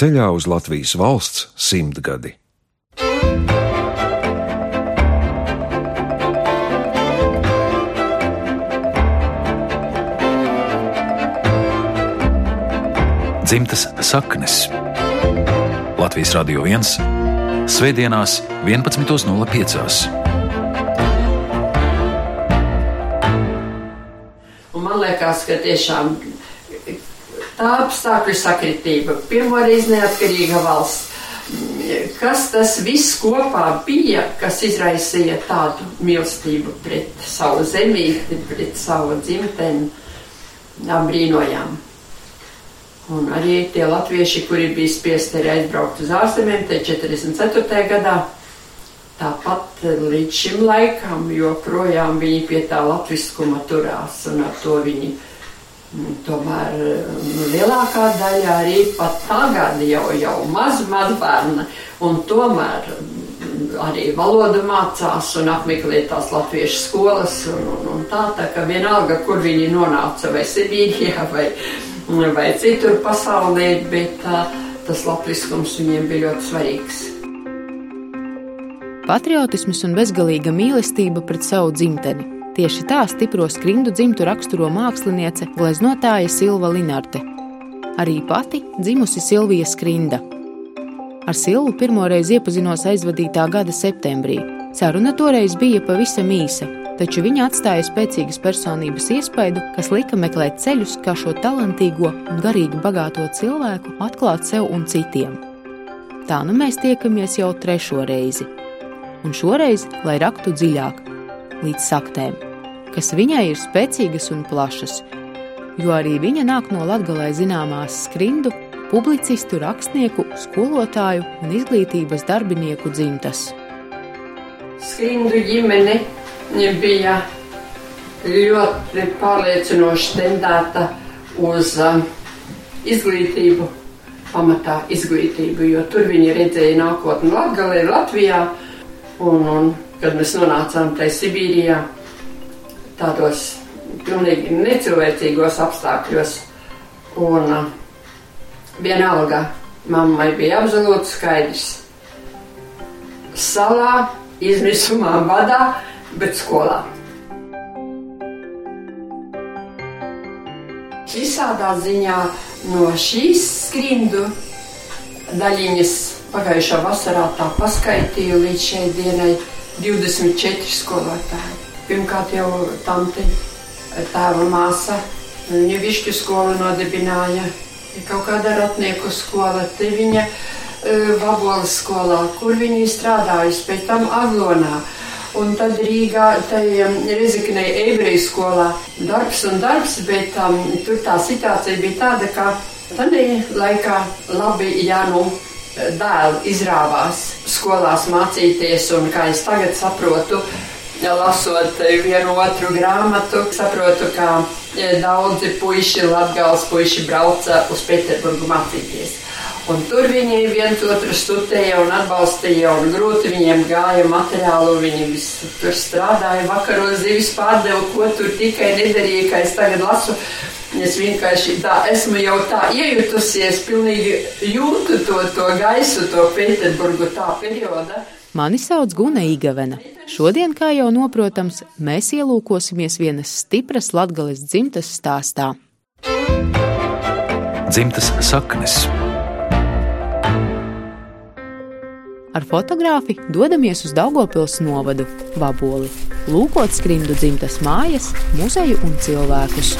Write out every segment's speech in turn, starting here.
ceļā uz Latvijas valsts simtgadi. Dzimtas saknes Latvijas Radio 1 Svētdienās 11.05. Un man liekas, ka tiešām apstākļu sakritība, pirmoreiz neatkarīga valsts, kas tas viss kopā bija, kas izraisīja tādu mīlestību pret savu zemīti, pret savu dzimteni, brīnojām. Un arī tie latvieši, kuri bija spiesti arī aizbraukt uz ārzemēm, te 44. gadā, tāpat līdz šim laikam joprojām viņi pie tā latviskuma turās, un ar to viņi tomēr nu, lielākā daļa arī pat tagad jau, jau maz, maz bērni, un tomēr mm, arī valodu mācās un apmeklē tās latviešu skolas, un, un, un tā, tā ka vienalga, kur viņi nonāca, vai Sibīrijā, vai vai citur pasaulē, bet uh, tas latviskums viņiem bija ļoti svarīgs. Patriotisms un bezgalīga mīlestība pret savu dzimteni. Tieši tā stipro skrindu dzimtu raksturo māksliniece gleznotāja Silva Linarte. Arī pati dzimusi Silvija Skrinda. Ar Silvu pirmoreiz iepazinos aizvadītā gada septembrī. Saruna toreiz bija pavisam īsa, taču viņa atstāja spēcīgas personības iespaidu, kas lika meklēt ceļus, kā šo talantīgo un garīgi bagāto cilvēku atklāt sev un citiem. Tā nu mēs tiekamies jau trešo reizi, un šoreiz, lai raktu dziļāk, līdz saktēm, kas viņai ir spēcīgas un plašas, jo arī viņa nāk no latgalē zināmās skrindu, publicistu, rakstnieku, skolotāju un izglītības darbinieku dzimtas. Skrindu ģimene bija ļoti pārliecinoši tendēta uz um, izglītību, pamatā izglītību, jo tur viņi redzēja nākotni Latgalē, Latvijā, un, un kad mēs nonācām tai Sibīrijā, tādos pilnīgi necilvēcīgos apstākļos, un uh, vienalga mammai bija absolūti skaidrs. Salā, izmisumā, badā, bet skolā. Visādā ziņā no šīs skrindu daļiņas pagājušā vasarā tā paskaitīju līdz šai dienai 24 skolotāji. Pirmkārt jau tanti tēva māsa viņa višķu skolu nodibināja, kaut kāda ratnieku skola, te viņa uh, vabolas skolā, kur viņa strādājusi, pēc tam Aglonā. Un tad Rīgā, Rezeknē ebreju skolā darbs un darbs, bet um, tur tā situācija bija tāda, ka tādā laikā labi, ja nu dēli izrāvās skolās mācīties, un kā es tagad saprotu, lasot vienu otru grāmatu, saprotu, ka e, daudzi puiši, latgāls puiši brauca uz Pēterburgu mācīties. Un tur viņi viens otru studēja un atbalstīja, un grūti viņiem gāja materiālu. Viņi visi tur strādāja, vakaros zivis pārdeva, ko tur tikai nedarīja, kā es tagad lasu. Es vienkārši tā esmu jau tā iejutusies, pilnīgi jūtu to, to gaisu, to Pēterburgu tā perioda. Mani sauc Guna Igavena. Šodien, kā jau noprotams, mēs ielūkosimies vienas stipras latgales dzimtas stāstā. Dzimtas saknes. Ar fotogrāfi dodamies uz Daugopils novadu, Vaboli, lūkot skrindu dzimtas mājas, muzeju un cilvēkus.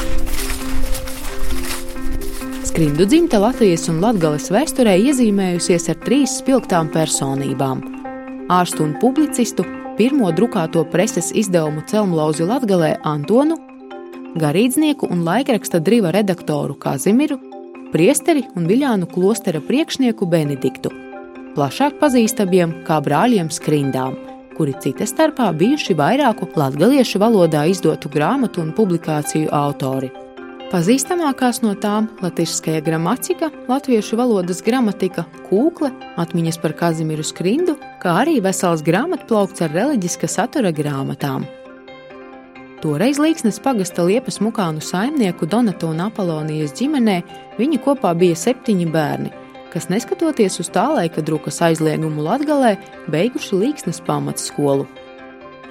Skrindu dzimta Latvijas un Latgales vēsturē iezīmējusies ar trīs spilgtām personībām - ārstu un publicistu, pirmo drukāto preses izdevumu celmlauzi Latgalē Antonu, garīdznieku un laikraksta driva redaktoru Kazimiru, priesteri un Viļānu klostera priekšnieku Benediktu plašāk pazīstamiem kā brāļiem Skrindām, kuri cita starpā bijuši vairāku latviešu valodā izdotu grāmatu un publikāciju autori. Pazīstamākās no tām - Latvijas gramatika, latviešu valodas gramatika, kūkle, atmiņas par Kazimieru Skrindu, kā arī vesels grāmatplaukts ar reliģiska satura grāmatām. Toreiz Līksnes pagasta liepas mukānu saimnieku Donatu un Apolonijas ģimenē viņi kopā bija septiņi bērni, kas neskatoties uz tā laika drukas aizliegumu Latgalē, beiguši Līksnes pamatskolu.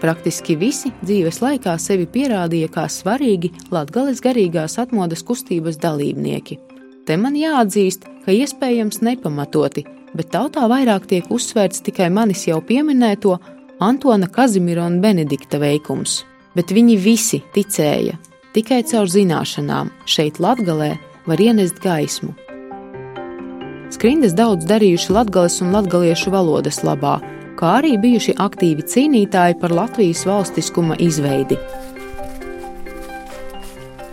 Praktiski visi dzīves laikā sevi pierādīja kā svarīgi Latgales garīgās atmodas kustības dalībnieki. Te man jāatzīst, ka iespējams nepamatoti, bet tautā vairāk tiek uzsvērts tikai manis jau pieminēto Antona Kazimira un Benedikta veikums. Bet viņi visi ticēja, tikai caur zināšanām šeit Latgalē var ienest gaismu. Skrindas daudz darījuši latgales un latgaliešu valodas labā, kā arī bijuši aktīvi cīnītāji par Latvijas valstiskuma izveidi.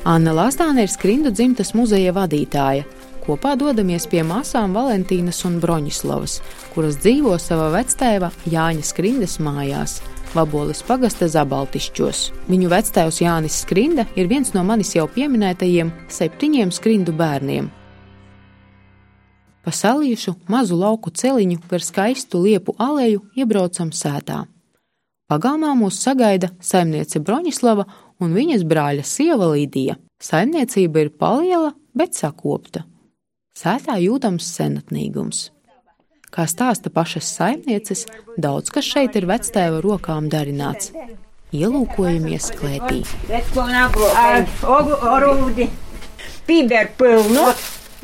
Anna Lastāne ir Skrindu dzimtas muzeja vadītāja. Kopā dodamies pie māsām Valentīnas un Broņislavas, kuras dzīvo savā vectēva Jāņa Skrindas mājās. Vabolis pagasta zabaltišķos. Viņu vectēvs Jānis Skrinda ir viens no manis jau pieminētajiem septiņiem skrindu bērniem. Pa salīšu mazu lauku celiņu gar skaistu liepu aleju iebraucam sētā. Pagalmā mūs sagaida saimniece Broņislava un viņas brāļa sieva Līdija. Saimniecība ir paliela, bet sakopta. Sētā jūtams senatnīgums. Kā stāsta pašas saimnieces, daudz kas šeit ir vectēva rokām darināts. Ielūkojamies klētī. Pīber pilnu,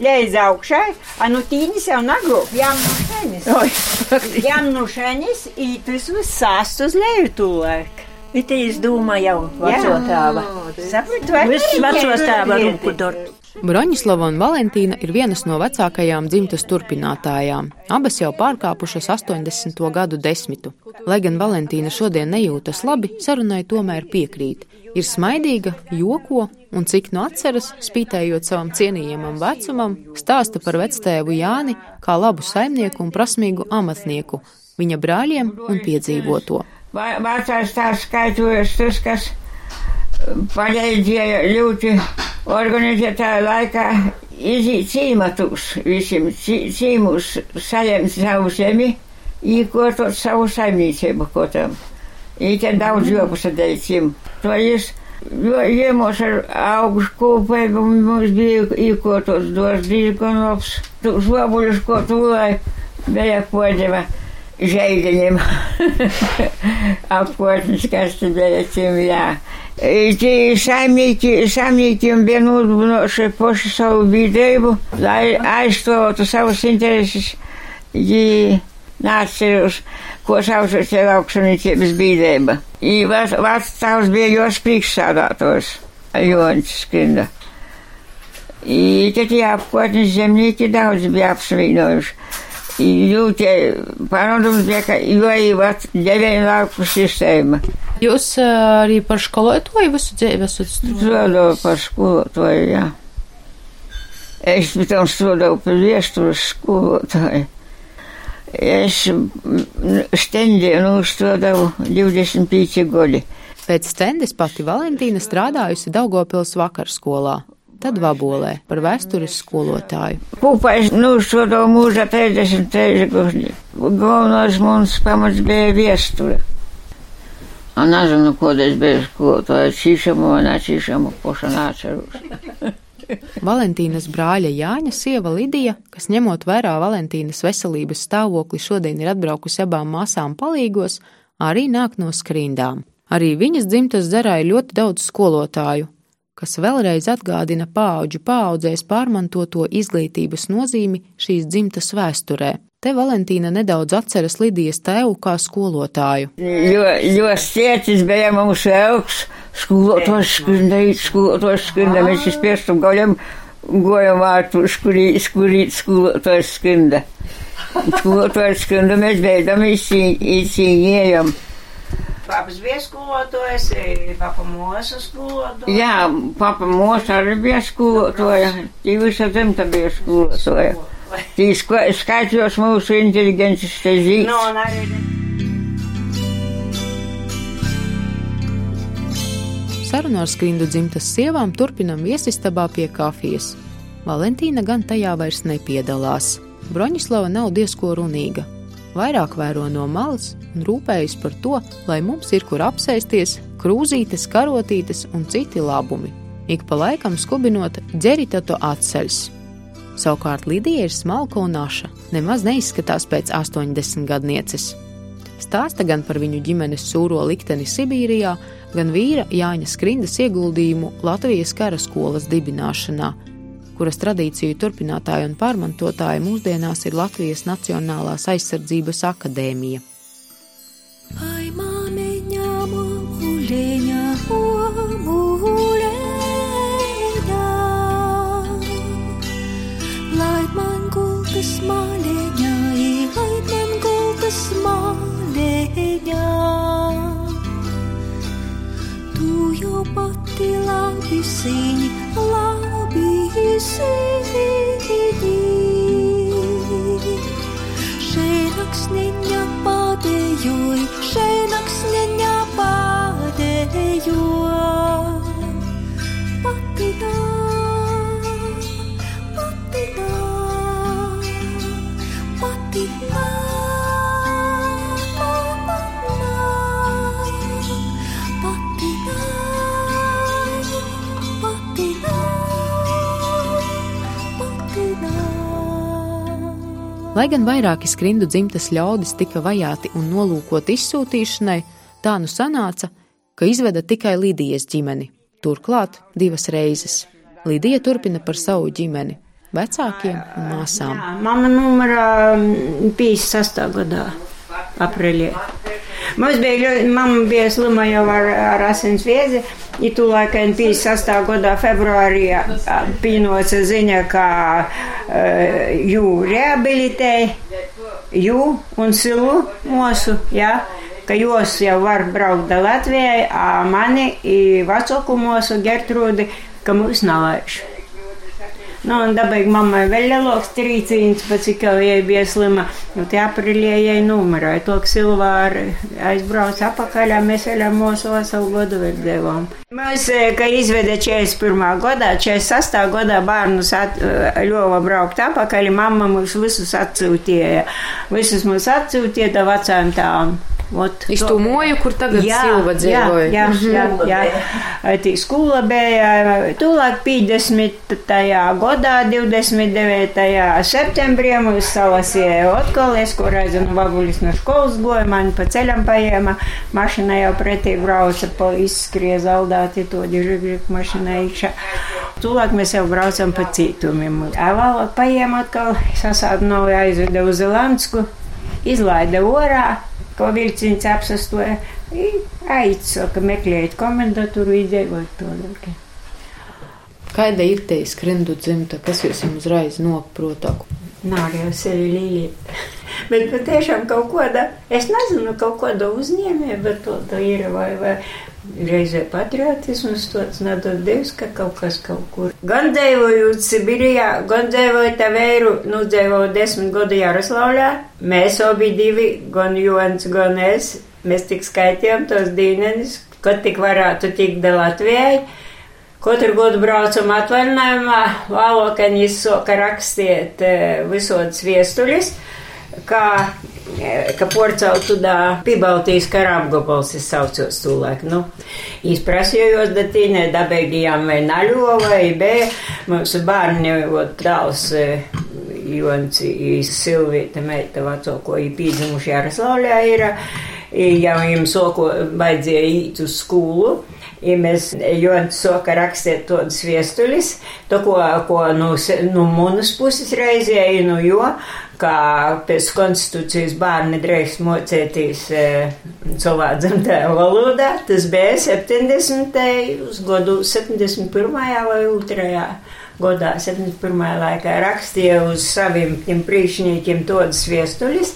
Ļeiz augšai, a nu tīnis jau nagrūp, jām no šenis. jām no šenis, i tas viss sāst uz leju tūlēk. Bet es domāju, jau veco tēva. Sapratu, vai Viss veco tēva rūku darbu. Broņislava un Valentīna ir vienas no vecākajām dzimtas turpinātājām. Abas jau pārkāpušas 80. gadu desmitu. Lai gan Valentīna šodien nejūtas labi, sarunai tomēr piekrīt. Ir smaidīga, joko un cik no atceras, spītējot savam cienījamam vecumam, stāsta par vectēvu Jāni kā labu saimnieku un prasmīgu amatnieku, viņa brāļiem un piedzīvoto. Vecais tās skaitojas tas, kas palīdzēja ļoti organizētā laikā iziet cīmatus visiem cīmus, saņemt savu zemi, īkotot savu saimniecību kotam. i ten dał dziurę posadzajcim. To jest je może augs kupę, bo mi zbił i koto z dłożdy konops. Tu złabu już kotuła, da jak pładziemy. Žaidinim apkotniskas sudėsim ją. Tai samnykim vienų pošį savo vidėjimų, aišku, tu savo interesus jį nāceros, ko saucot jau augšanīcības bīdēba. Vārds tavs bija jos priekšsādātos, Joņš Skrinda. I tad jāapkotnes zemnieki daudz bija apsvīnojuši. Jūtie parodums bija, ka joīvat deviņu lauku sistēma. Jūs arī par skolotāju visu dzīvi esat strādājis? par skolotāju, jā. Es pēc tam strādāju par viestures skolotāju. Es stendē nostrādāju 25 gadi. Pēc stendes pati Valentīna strādājusi Daugopils vakarskolā, tad Vabolē par vēstures skolotāju. Kopā es nostrādāju mūžā 33 gadi. Galvenais mums pamats bija viesture. A nezinu, ko es biju skolotāja, čīšamu vai nečīšamu, poša nāceros. Valentīnas brāļa Jāņa sieva Lidija, kas ņemot vērā Valentīnas veselības stāvokli šodien ir atbraukusi abām māsām palīgos, arī nāk no skrīndām. Arī viņas dzimtas ir ļoti daudz skolotāju, kas vēlreiz atgādina paauģu paaudzēs pārmantoto izglītības nozīmi šīs dzimtas vēsturē. Te Valentīna nedaudz atceras Lidijas tēvu kā skolotāju. Jo, jo stiecis bija mums augs, skolotājs skrindēt, skolotājs skrindēt, mēs uz piestam gaļam gojam vārtu, skurīt, skurīt, skolotājs skrinda. Skolotājs skrinda, mēs beidam izcīnījam. Papas bija skolotājs, papa mūsu skolotāja. Jā, papa mūsu arī bija skolotāja, divas zemta bija skolotāja. Tī skaitļos mūsu inteligences te zīst. No, arī... Sarunu ar skrindu dzimtas sievām turpinam viesistabā pie kafijas. Valentīna gan tajā vairs nepiedalās. Broņislava nav diezko runīga. Vairāk vēro no malas un rūpējas par to, lai mums ir kur apsēsties, krūzītes, karotītes un citi labumi. Ik pa laikam skubinot, dzerita to atceļs. Savukārt Lidija ir smalka un naša, nemaz neizskatās pēc 80 gadnieces. Stāsta gan par viņu ģimenes sūro likteni Sibīrijā, gan vīra Jāņa Skrindas ieguldījumu Latvijas kara skolas dibināšanā, kuras tradīciju turpinātāja un pārmantotāja mūsdienās ir Latvijas Nacionālās aizsardzības akadēmija. Ai, māmiņā, mūleņā, mūleņā, lai man gultas māleņā, lai man gultas māleņā. Tu jau pati labi zini, labi Pati tā, Lai gan vairāki skrindu dzimtas ļaudis tika vajāti un nolūkot izsūtīšanai, tā nu sanāca, ka izveda tikai Lidijas ģimeni. Turklāt divas reizes. Lidija turpina par savu ģimeni, vecākiem un māsām. Jā, Mama numurā mm, 56. gadā, aprīlī. Mums bija, ļoti- mama bija slima jau ar, ar asins viezi. I tu laikam 56. gadā februārī ā, pienoca ziņa, ka uh, jū rehabilitēja, jū un silu mūsu, jā. Ka jūs jau var braukt da Latvijai, a mani i vecāku mūsu Gertrūdi, ka mūs nalaiž. Nu, un dabīgi mammai vēl lielāks trīcīns, pēc cik jau jai bija slima. Nu, tie aprīlī jai numerāja to, Silvāri aizbrauc apakaļ, mēs vēl ar mūsu veselu godu vēl devām. Mēs, ka izveda 41. gadā, 46. gadā bērnus at, eh, ļova braukt apakaļ, mamma mūs visus atsūtīja. Visus mūs atsūtīja da vecām tām. Iz to- to moju, kur tagad Silva dzīvoja. Jā, jā, jā, jā. Tī skola bija tūlāk 50. gadā, 29. septembrī mums salasīja atkal, es, kur aizinu vaguļus no skolas goju, mani pa ceļam paēma, mašina jau pretī brauca, pa izskrie zaldāti to dižigriku mašina iekšā. Tūlāk mēs jau braucam pa cītumiem. Vēlāk paēma atkal, sasādināja aizveda uz Zelandsku, izlaida orā, ko vilciens apsastoja. Aicu, ka meklējot komendatūru, izdevot to lūk. Kāda ir te skrindu dzimta, kas jūs jums uzreiz noprotāk? Nav jau sevi līnīt. Bet patiešām kaut kāda, es nezinu, kaut kāda uzņēmēja, bet to, to ir vai, vai reizē patriotisms tāds nedod Dievs, ka kaut kas kaut kur. Gan dzīvojot Sibirijā, gan dzīvojot Tavēru, nu dzīvojot desmit gadu Jaroslavļā, mēs abi divi, gan Jons, gan es, mēs tik skaitījām tos dīnenis, kad tik varētu tikt da Latvijai. Katru gadu braucam atvaļinājumā, vēlākajā izsoka rakstiet eh, visodas viestuļus, kā, eh, ka porceltu da Pibaltijas kara apgabals es saucos tūlēk. Nu, izprasījos datīnē, dabēgījām vai naļo vai bē, mūsu bērni, ot, dāls, eh, Jons, Silvīta, meita veco, ko ir pīdzimuši Jaroslavļā ir, ja viņam soko baidzēja īt uz skolu. Ja mēs ļoti soka rakstīt tādas viestuļus, to, ko, ko nu, nu, manas puses reizēju, nu, jo, kā pēc konstitūcijas bērni drīkst mocēties e, savā dzimtajā valodā, tas bija 70. gadu, 71. vai 2. gadā, 71. laikā rakstīja uz saviem tiem priekšniekiem tādas viestuļus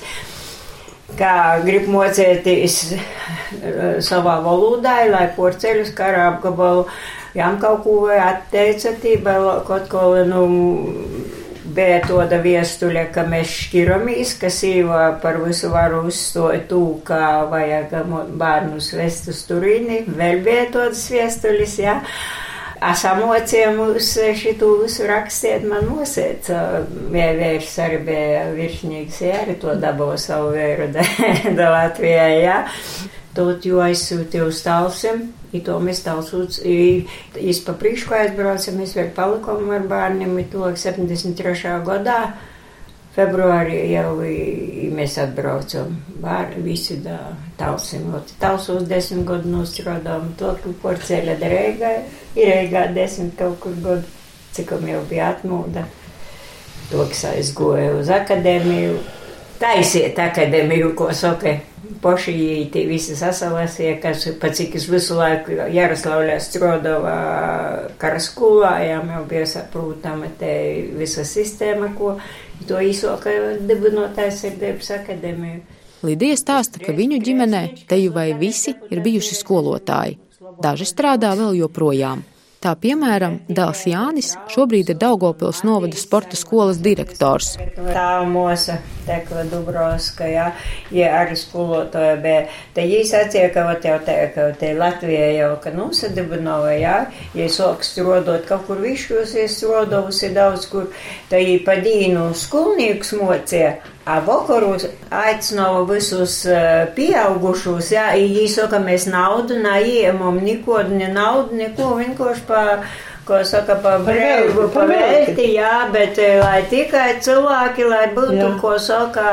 kā grib mocēties savā valodā, lai porceļus kara apgabalu, jām kaut ko atteicatība, kaut ko, nu, bija tāda viestuļa, ka mēs šķiramies, ka sīva par visu varu uzstot tū, kā vajag bērnus vest uz Turīni, vēl bija tādas viestuļas, jā. Ja? Asamocījums šitu visu rakstiet man nosēca. Bija vērš arī bija virsnīgs, jā, arī to dabūja savu vēru da, da Latvijā, jā. Tot jau aizsūtīju uz talsim, i to mēs talsūts, es pa priekšu aizbraucam, mēs vēl palikām ar bērniem, i to 73. gadā. Februārī jau i, mēs atbraucam. Bērni visi da talsim. Talsos desmit gadu nostrādājam. To, ka por ceļa da Reigā, ir Reigā desmit kaut kur gadu, cikam jau bija atmūda. To, kas aizgoja uz akadēmiju. Taisiet akadēmiju, ko saka. Poši tie visi sasalasīja, kas pa cik es visu laiku Jaroslavļā strādāju kara skolā, jā, jau bija saprūtama te visa sistēma, ko to īsoka dibinotājs ir Debs akadēmiju. Lidija stāsta, ka viņu ģimenē teju vai visi ir bijuši skolotāji. Daži strādā vēl joprojām. Tā piemēram, dēls Jānis šobrīd ir Daugopils novada sporta skolas direktors. Tā mūsu tekla Dubrovska, jā, ja arī skolotāja, bet te jī sacīja, ka vat jau te, ka te Latvija jau, ka nosadibinova, jā, ja sok strodot kaut kur višķos, ja strodovusi daudz kur, te jī pa dīnu skolniekus mocīja, A vakarus aicināja visus pieaugušos, jā, īsaka, mēs naudu neieņemam, neko, ne naudu, neko, vienkārši pa, ko saka, pa brīvu, pa velti, jā, bet lai tikai cilvēki, lai būtu, jā. ko saka,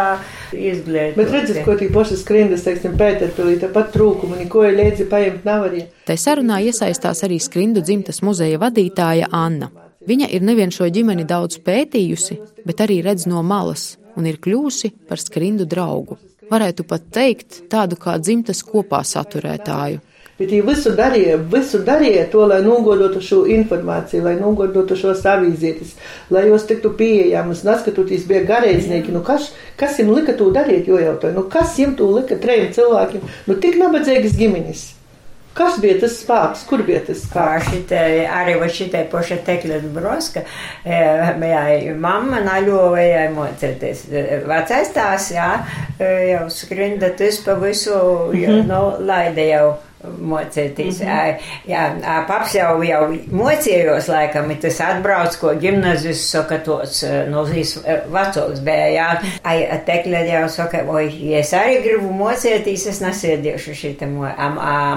izglītoti. Bet redziet, ko tī pašas skrindas, teiksim, Pēterpilī, tāpat trūkumu, neko līdzi paņemt nav arī. Tai sarunā iesaistās arī skrindu dzimtas muzeja vadītāja Anna. Viņa ir nevien šo ģimeni daudz pētījusi, bet arī redz no malas un ir kļūsi par skrindu draugu. Varētu pat teikt tādu kā dzimtas kopā saturētāju. Bet viņi visu darīja, visu darīja to, lai nogodotu šo informāciju, lai nogodotu šos avīzietis, lai jos tiktu pieejamas. Neskatoties, bija garīdznieki, nu kas, kas viņam lika to darīt, jo jautāju, nu kas viņam to lika trejiem cilvēkiem, nu tik nabadzīgas ģimenes. Kas bija tas spēks, kur bija tas spēks? Šitai, arī va šitai poša tekļa broska, jā, mamma naļovējai mocēties. Vecais tās, jā, jau skrinda tas pa visu, mm -hmm. nu, laida jau mocēties. Mm -hmm. Jā, paps jau, jau mocījos, laikam, ir tas atbrauc, ko gimnazijas saka tos, no vis vecāks bija, jā. Ai, tekļa jau saka, oi, ja es arī gribu mocēties, es nesēdiešu šitam.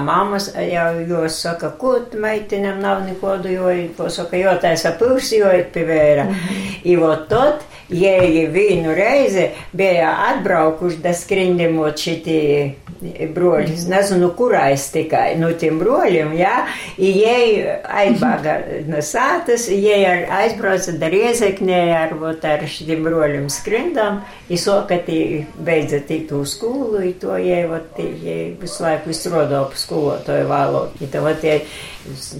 Mammas jau jos saka, ko tu meitinam nav nekodu, jo, ko saka, jo taisa pūs, jo ir pivēra. Mm -hmm. I vot tot, jēji vienu reizi bija atbraukuši da skrindimot šitie broļi. Es nezinu, kurais tikai no tiem broļiem, jā. Jēji aizbāga no sātas, jēji aizbrauca da riezeknē ar, vot, ar šitiem broļiem skrindam. Isoka tī beidza tikt uz skolu, i to jēji, vot, jēji visu laiku izrodo pa skolotoju valodu. I to, vot, jēji,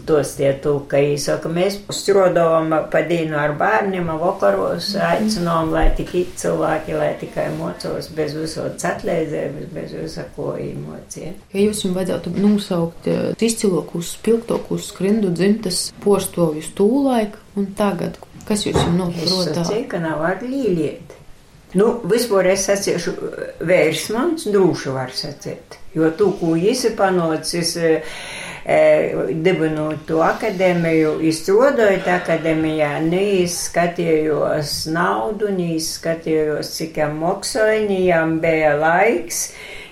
tos tie tūka, īsaka, mēs strodojam pa dīnu ar bērniem, vakaros aicinām, lai tik it cilvēki, lai tikai mocos bez visodas atleizējumus, bez visako īmociem. Ja jūs jums vajadzētu nosaukt izcilākos, spilgtākos skrindu dzimtas postovjus tūlaik un tagad, kas jūs jums noprotā? Es sacīju, ka nav ar līliet. Nu, vispār es sacīšu, vērsmans drūši var sacīt, jo tu, ko esi panocis, dibinot to akadēmiju, izstrādājot akadēmijā, neizskatījos naudu, neizskatījos, cik maksājumiem bija laiks.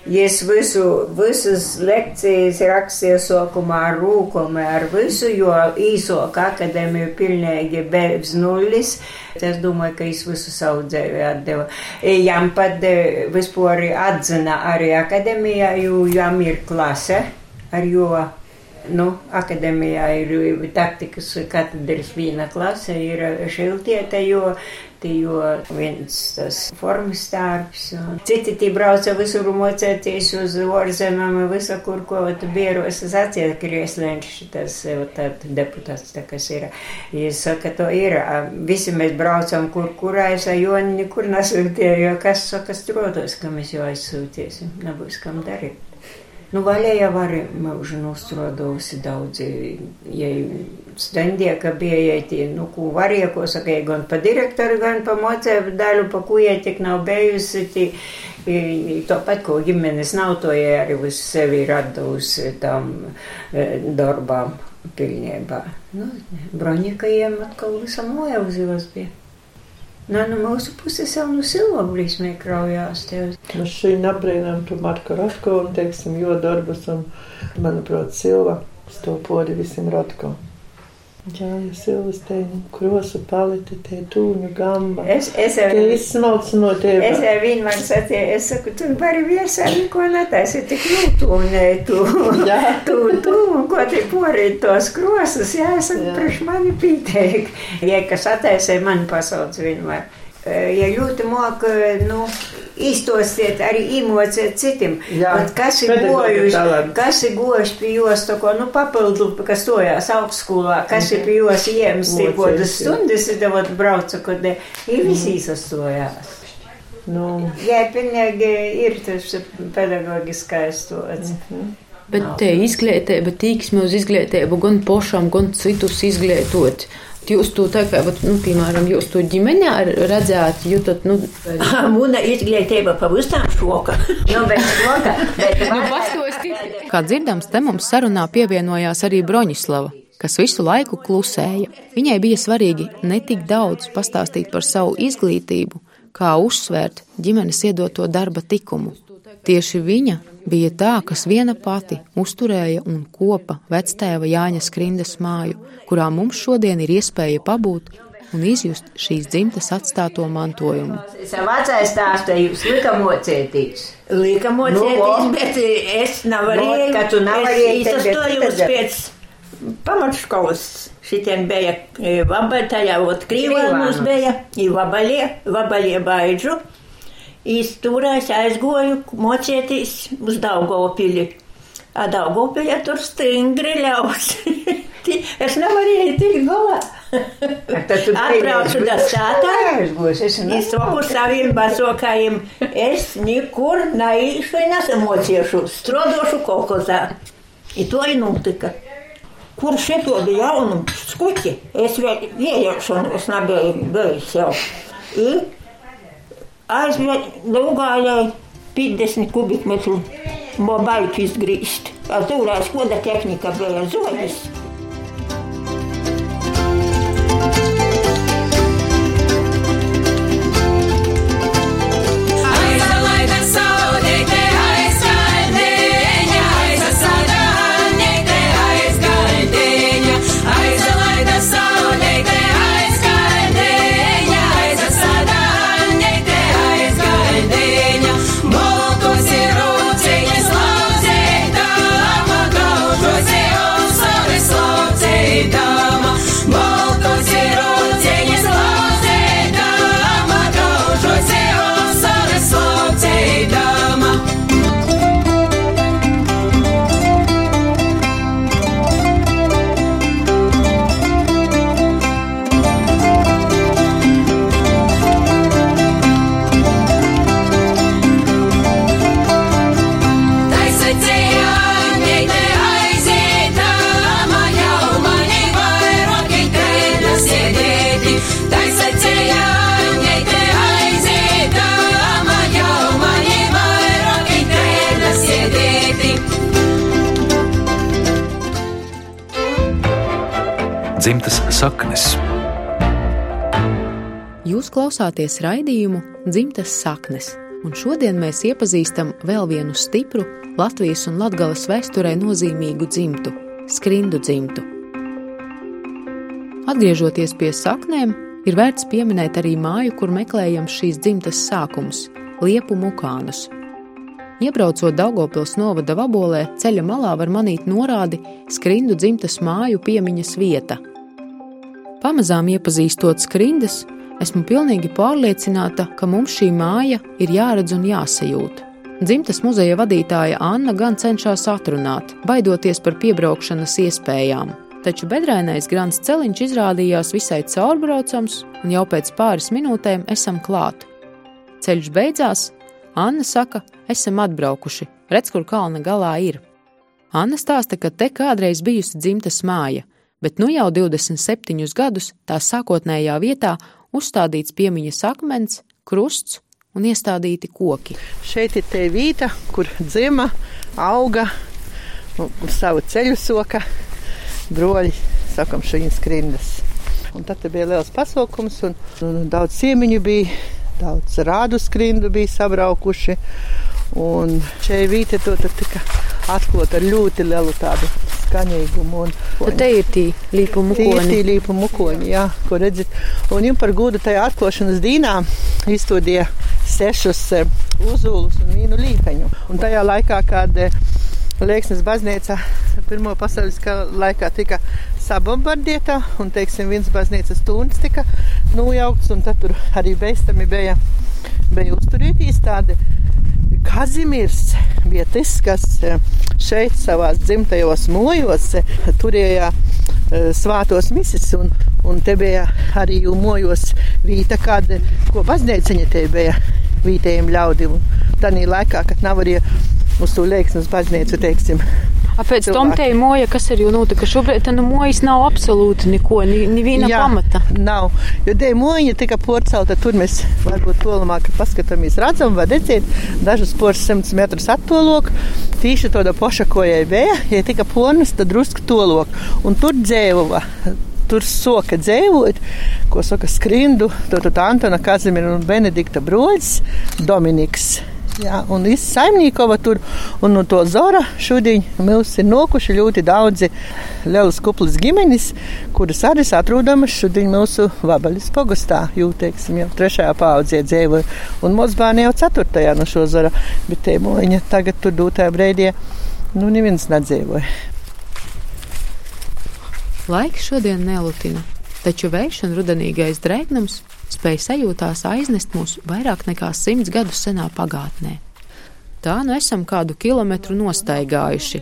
Es visu, visas lekcijas rakstīju sokumā ar rūkumu, ar visu, jo īsoka akadēmija pilnīgi bez nulles. Es domāju, ka es visu savu dzīvi atdevu. Jām pat vispār atzina arī akadēmijā, jo jām ir klase, ar jo nu, akadēmijā ir taktikas katedras viena klase, ir šiltieta, jo, jo viens tas formas tārps. Citi tī brauca visur mocēties uz orzemēm, visa kur, ko bieros atsiet krieslēnš, tas deputāts, tā kas ir. Es saka, to ir. Visi mēs braucam, kur, kurā es Joni nekur nesūtīju, jo kas saka strodos, ka mēs jau aizsūtiesim, nebūs kam darīt. Nu, vaļā jau arī mūžu nostrodojusi daudzi, ja stendieka bija, ja tie, nu, ko varēja, ko saka, ja gan pa direktoru, gan pa mocēju daļu, pa ko ja tik nav bijusi, tī, to pat, ko ģimenes nav, to ja arī visu sevi radusi tam darbām pilnībā. Nu, broņikajiem atkal visam moja uz jos bija. No, no mūsu puses jau no silvabrismē kraujās tev. Mēs šī apbrīnām tu Marka Ratko un, teiksim, jo darbus un, manuprāt, Silva stopodi visiem Ratko. Jā, ja Silvas te krosu paleti, te tūņu gamba. Es, es ar, Te izsmalc no tev. es ar viņu man sacīju, es saku, tu vari viesā neko netaisi, tik un ne, tu, Jā. tu, tu, un ko te porīt tos krosas, jā, es saku, Jā. priekš mani pīteik. Ja kas attaisē, mani pasauc vienmēr. Eh, Ja ļoti mok, nu, iztosiet arī emociet citim. Jā, Un kas ir gojuši, kas ir gojuši pie jos, to ko, nu, papildu, kas stojās augstskolā, kas ir pie jos iems, Mocījis, tikodas jā. stundas, ir devot braucu, kad ir visi izstojās. Nu, Jā, pilnīgi ir tas pedagogiskais tots. Bet te izglītība, tīksme uz izglītību, gan pašam, gan citus izglītot. Jūs to tā kā, vat, nu, piemēram, jūs to ģimenē redzējāt, jūtat, nu, Mūna izglītība pavisam šoka. Nu, bet sloga, bet nu, pastāstīt. Kā dzirdams, te mums sarunā pievienojās arī Broņislava, kas visu laiku klusēja. Viņai bija svarīgi ne tik daudz pastāstīt par savu izglītību, kā uzsvērt ģimenes iedoto darba tikumu. Tieši viņa bija tā, kas viena pati uzturēja un kopa vectēva Jāņa Skrindas māju, kurā mums šodien ir iespēja pabūt un izjust šīs dzimtas atstāto mantojumu. Savācais stāstā jūs lika mocētīs. Lika Nu, mocēties, o. bet es nevarēju. Ka tu nevarēji, tad- pēc pamatškolas. Šitien bija e, vabaļtajā, ot Krīvā mums Krīvānos. bija, i vabaļie, vabaļie baidžu. Izturēs aizgoju mocēties uz Daugavpili. A Daugavpilī tur stingri ļaus. es nevarēju tikt galā. Atbraucu da es Izsaku saviem bazokājiem, es nekur neīšu, nesamociešu, strodošu kolkozā. I to ir notika. Kur šito bija jaunu skuķi? Es vēl ieiešanos nebiju bijis jau. I aizvien lūgājai 50 kubikmetru mobaļu izgrīst. Tūrās koda tehnika bija zoļas. Dzimtas saknes. Jūs klausāties raidījumu Dzimtas saknes, un šodien mēs iepazīstam vēl vienu stipru Latvijas un Latgales vēsturē nozīmīgu dzimtu - skrindu dzimtu. Atgriežoties pie saknēm, ir vērts pieminēt arī māju, kur meklējams šīs dzimtas sākums - Liepu mukānus. Iebraucot Daugopils novada vabolē, ceļa malā var manīt norādi skrindu dzimtas māju piemiņas vieta. Pamazām iepazīstot skrindas, esmu pilnīgi pārliecināta, ka mums šī māja ir jāredz un jāsajūt. Dzimtas muzeja vadītāja Anna gan cenšas atrunāt, baidoties par piebraukšanas iespējām. Taču bedrainais grants celiņš izrādījās visai caurbraucams, un jau pēc pāris minūtēm esam klāt. Ceļš beidzās, Anna saka, esam atbraukuši, redz, kur kalna galā ir. Anna stāsta, ka te kādreiz bijusi dzimtas māja, bet nu jau 27 gadus tā sākotnējā vietā uzstādīts piemiņas akmens, krusts un iestādīti koki. Šeit ir tā vieta, kur dzima, auga un savu ceļu soka broļi, sakam, šīs skrindas. Un tad bija liels pasaukums, un, un daudz ciemiņu bija, daudz rādu skrindu bija sabraukuši. Un šeit vīte to tika atklāta ar ļoti lielu tādu skaņīgumu. Un, Tad te ir tī līpu mukoņi. Tī līpu mukoņi, jā, ko redzat. Un jums par godu tajā atklāšanas dīnā izstudīja sešus eh, uzulus un vienu līpeņu. Un tajā laikā, kad eh, Lieksnes baznīca Pirmā pasaules laikā tika sabombardēta, un teiksim, viens baznīcas tūns tika nojaukts, un tad tur arī beigstami bija, bija uzturētīs tādi. Kazimirs tas, kas eh, šeit savā dzimtajos mojos eh, turēja eh, svātos misis, un, un te bija arī mojos vīta, kad, ko baznīciņa te bija vītējiem ļaudīm. Tanī laikā, kad nav arī uz to lieksnes baznīcu, teiksim, Pēc tam te moja, kas ir jau notika. Šobrīd tā nu mojas nav absolūti neko, ni, ni viena Jā, pamata. Nav. Jo dēļ moņa tika porcelta, tur mēs varbūt tolamāk paskatāmies, redzam, vai redzēt, dažus poras simtus metrus attolok. Tīši tāda poša, ko jai bija, ja tika pornus, tad drusku tolok. Un tur dzēvuva. Tur soka dzēvot, ko saka skrindu, to tad Antona Kazimira un Benedikta broļs Dominiks. Jā, un viss saimniekova tur, un no to zora šodien mums ir nokuši ļoti daudzi lielas kuplas ģimenes, kuras arī atrodamas šodien mūsu vabaļas pogastā, jau, teiksim, jau trešajā paudzē dzīvoja, un mūsu bērni jau ceturtajā no šo zora, bet te moņa tagad tur dūtajā breidie, nu, neviens nedzīvoja. Laiks šodien nelutina, taču vējš un rudenīgais drēgnums spēja sajūtās aiznest mūs vairāk nekā simts gadus senā pagātnē. Tā nu esam kādu kilometru nostaigājuši.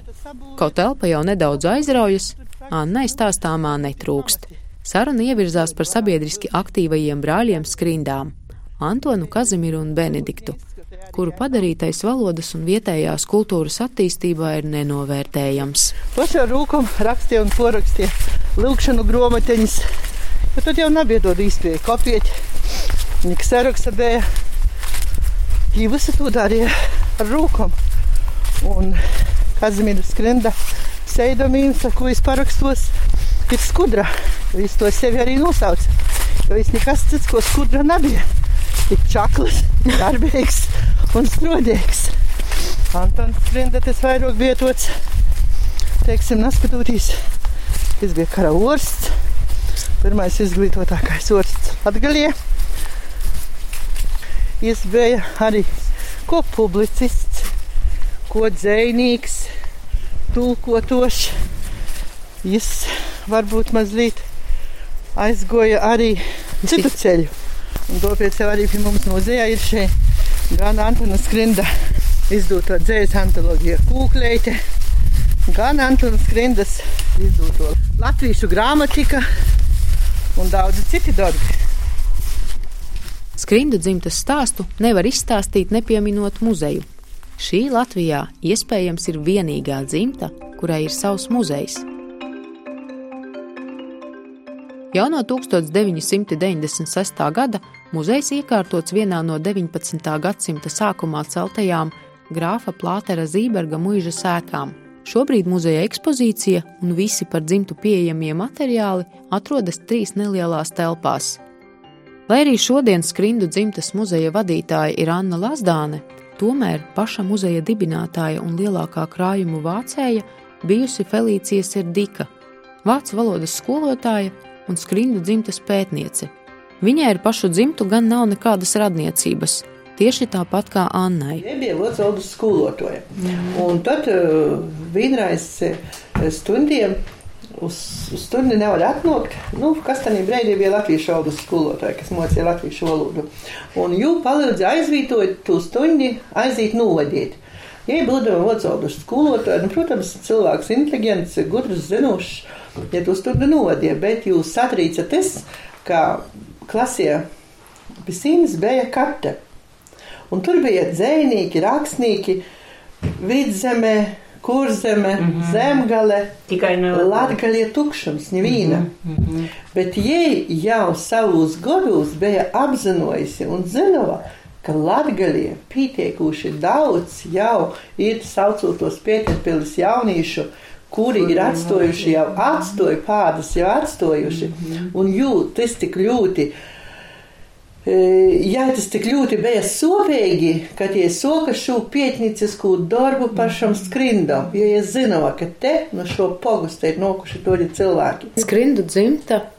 Kaut elpa jau nedaudz aizraujas, Annai stāstāmā netrūkst. Saruna ievirzās par sabiedriski aktīvajiem brāļiem skrindām - Antonu Kazimiru un Benediktu, kuru padarītais valodas un vietējās kultūras attīstībā ir nenovērtējams. Pašā rūkam rakstīja un porakstīja lūkšanu gromateņas, bet tad jau nebija dod īspēja kopiet. Viņa saraksta bija, viņi visi to darīja ar rūkam. Un Kazimīra skrinda seidamības, ar ko es parakstos, ir skudra. Viņš to sevi arī nosauca, jo viņš nekas cits, ko skudra nebija. Tik čakls, darbīgs un strodīgs. Antons skrinda tas vairāk vietots, teiksim, neskatoties, tas bija kara orsts. Pirmais izglītotākais orsts Latgalie. Viņš bija arī ko publicists, ko dzējnīgs, tulkotošs. Viņš varbūt mazliet aizgoja arī citu ceļu. Un tāpēc jau arī pie mums muzejā ir šeit gan Antona Skrinda izdota dzējas antologija Kūkleite, gan Antona Skrindas izdota latviešu grāmatika un daudzi citi darbi. Skrindu dzimtas stāstu nevar izstāstīt nepieminot muzeju. Šī Latvijā iespējams ir vienīgā dzimta, kurai ir savs muzejs. Jau no 1996. gada muzejs iekārtots vienā no 19. gadsimta sākumā celtajām grāfa Plātera Zīberga mūža sēkām. Šobrīd muzeja ekspozīcija un visi par dzimtu pieejamie materiāli atrodas trīs nelielās telpās. Lai arī šodien Skrindu dzimtas muzeja vadītāja ir Anna Lazdāne, tomēr paša muzeja dibinātāja un lielākā krājumu vācēja bijusi Felicija Serdika, vācu valodas skolotāja un Skrindu dzimtas pētniece. Viņai ar pašu dzimtu gan nav nekādas radniecības, tieši tāpat kā Annai. Viņa bija Vācijas skolotāja. Un tad uh, vienreiz uh, stundiem uz, uz stundi nevar atnākt. Nu, kas tajā brīdī bija Latvijas valodas skolotāja, kas mocīja latviešu valodu. Un jū palīdzēja aizvietot to stundi, aiziet novadīt. Ja būdama Vācijas skolotāja, nu, protams, cilvēks inteliģents, gudrs, zinošs, ja tu stundi novadīja, bet jūs satrīcaties, ka klasē pisīnas bija karte. Un tur bija dzēnieki, rakstnieki, vidzemē, kurzeme, mm -hmm. zemgale, Tikai no latgaļie tukšums, nevīna. Mm -hmm. Bet jai jau savus godus bija apzinojusi un zinova, ka latgaļie pietiekuši daudz jau ir saucotos pieterpilis jauniešu, kuri ir atstājuši jau atstāju pādas, jau atstājuši, un jūt, tas tik ļoti. e, Ja tas tik ļoti bija sopīgi, kad es soka šo pietnicisku darbu pašam skrindam, jo es zināju, ka te no šo pogustu ir nokuši toļi cilvēki. Skrindu dzimta. jā,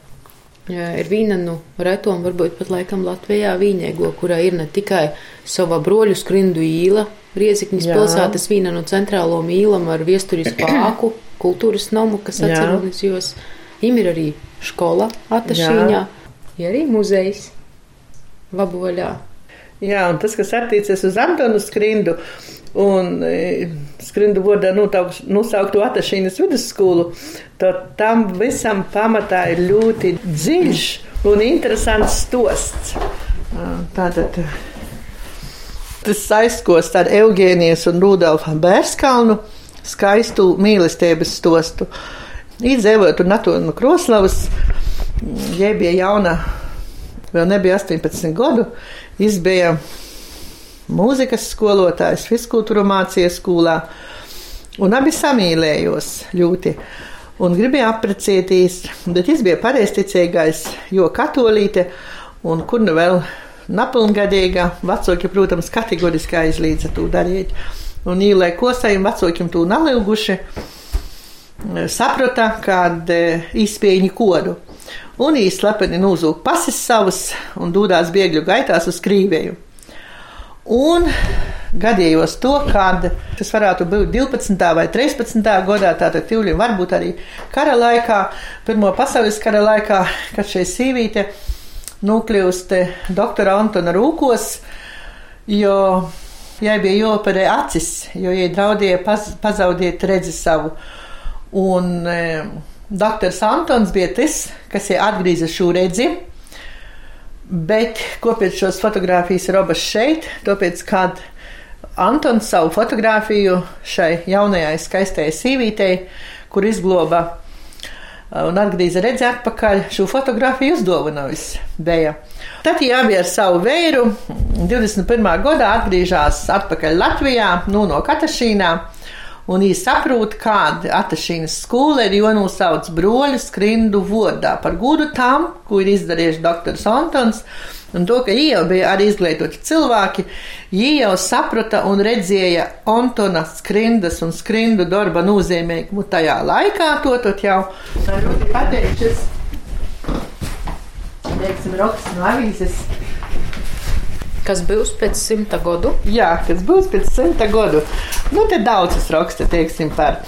ir viena no retām, varbūt pat laikam Latvijā vīniego, kurā ir ne tikai sava broļu skrindu īla, Riezikņas pilsētas viena no centrālo mīlam ar viesturis pāku, kultūras nomu, kas jūs. Im ir arī skola Atašīņā, ir arī muzejs. Vaboļā. Jā, un tas, kas attiecas uz Antonu skrindu un e, skrindu vārdā notauks- nosaukto Atašīnas vidusskolu, tad tam visam pamatā ir ļoti dziļš un interesants stosts. Tātad tas aizskos ar Eugēnijas un Rudolfa Bērskalnu skaistu mīlestības stostu. Izdzīvot un no Kroslavas, ja bija jauna, vēl nebija 18 gadu, viņš bija mūzikas skolotājs, fiziskultūra mācīja skolā, un abi samīlējos ļoti. Un gribēja apprecēties, bet viņš bija pareizticīgais, jo katolīte, un kur nu vēl napilngadīga, vecāki, protams, kategoriski aizliedza to darīt. Un īlai kosējiem vecākiem to nalilguši, saprata, kad izspēja kodu. Un īstenībā nozūk pasis savus un dūdās bēgļu gaitās uz Krīvēju. Un gadījos to, kad tas varētu būt 12. vai 13. gadā, tātad Tīvļiem varbūt arī kara laikā, Pirmo pasaules kara laikā, kad šī sīvīte nokļūst doktora Antona rūkos, jo jai bija jāoperē acis, jo jai draudēja paz, pazaudēt redzi savu. Un e, doktors Antons bija tas, kas jai atgrieza šo redzi. Bet kopēc šos fotogrāfijas robas šeit, tāpēc, kad Antons savu fotografiju šai jaunajai skaistajai sīvītei, kur izgloba uh, un atgrieza redzi atpakaļ, šo fotografiju uzdāvinājis bija. Tad viņa abi ar savu vēru 21. gadā atgriežas atpakaļ Latvijā, nu no Katašīnā. Un viņi saprot, kāda atašīnas skola ir jānosauc broļu skrindu vārdā par godu tam, ko ir izdarījis doktors Antons. Un to, ka viņi jau bija arī izglītoti cilvēki, viņi jau saprata un redzēja Antona skrindas un skrindu darba nozīmīgumu tajā laikā. To tot jau ļoti pateikšas, teiksim, Roks no avīzes. Kas būs pēc simta gadu? Jā, kas būs pēc simta gadu. Nu, te daudzas raksta, teiksim, par.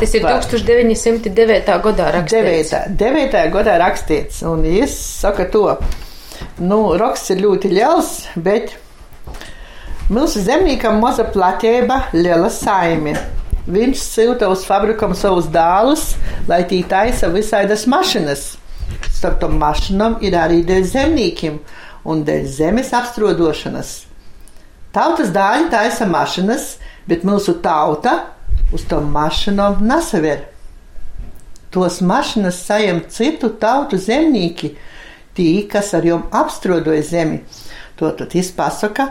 Tas ir par 1909. gadā rakstīts. 9. 9. gadā rakstīts, un es saku to. Nu, raksts ir ļoti liels, bet mūsu zemniekam maza platība, liela saime. Viņš silta uz fabrikam savus dēlus, lai tī taisa visaidas mašinas. Starp tam mašinām ir arī zemniekiem un dēļ zemes apstrodošanas. Tautas dāļi taisa mašinas, bet mūsu tauta uz to mašīnām nesaver. Tos mašīnas sajem citu tautu zemnieki, tī, kas ar jom apstrodoja zemi. To tad izpasaka,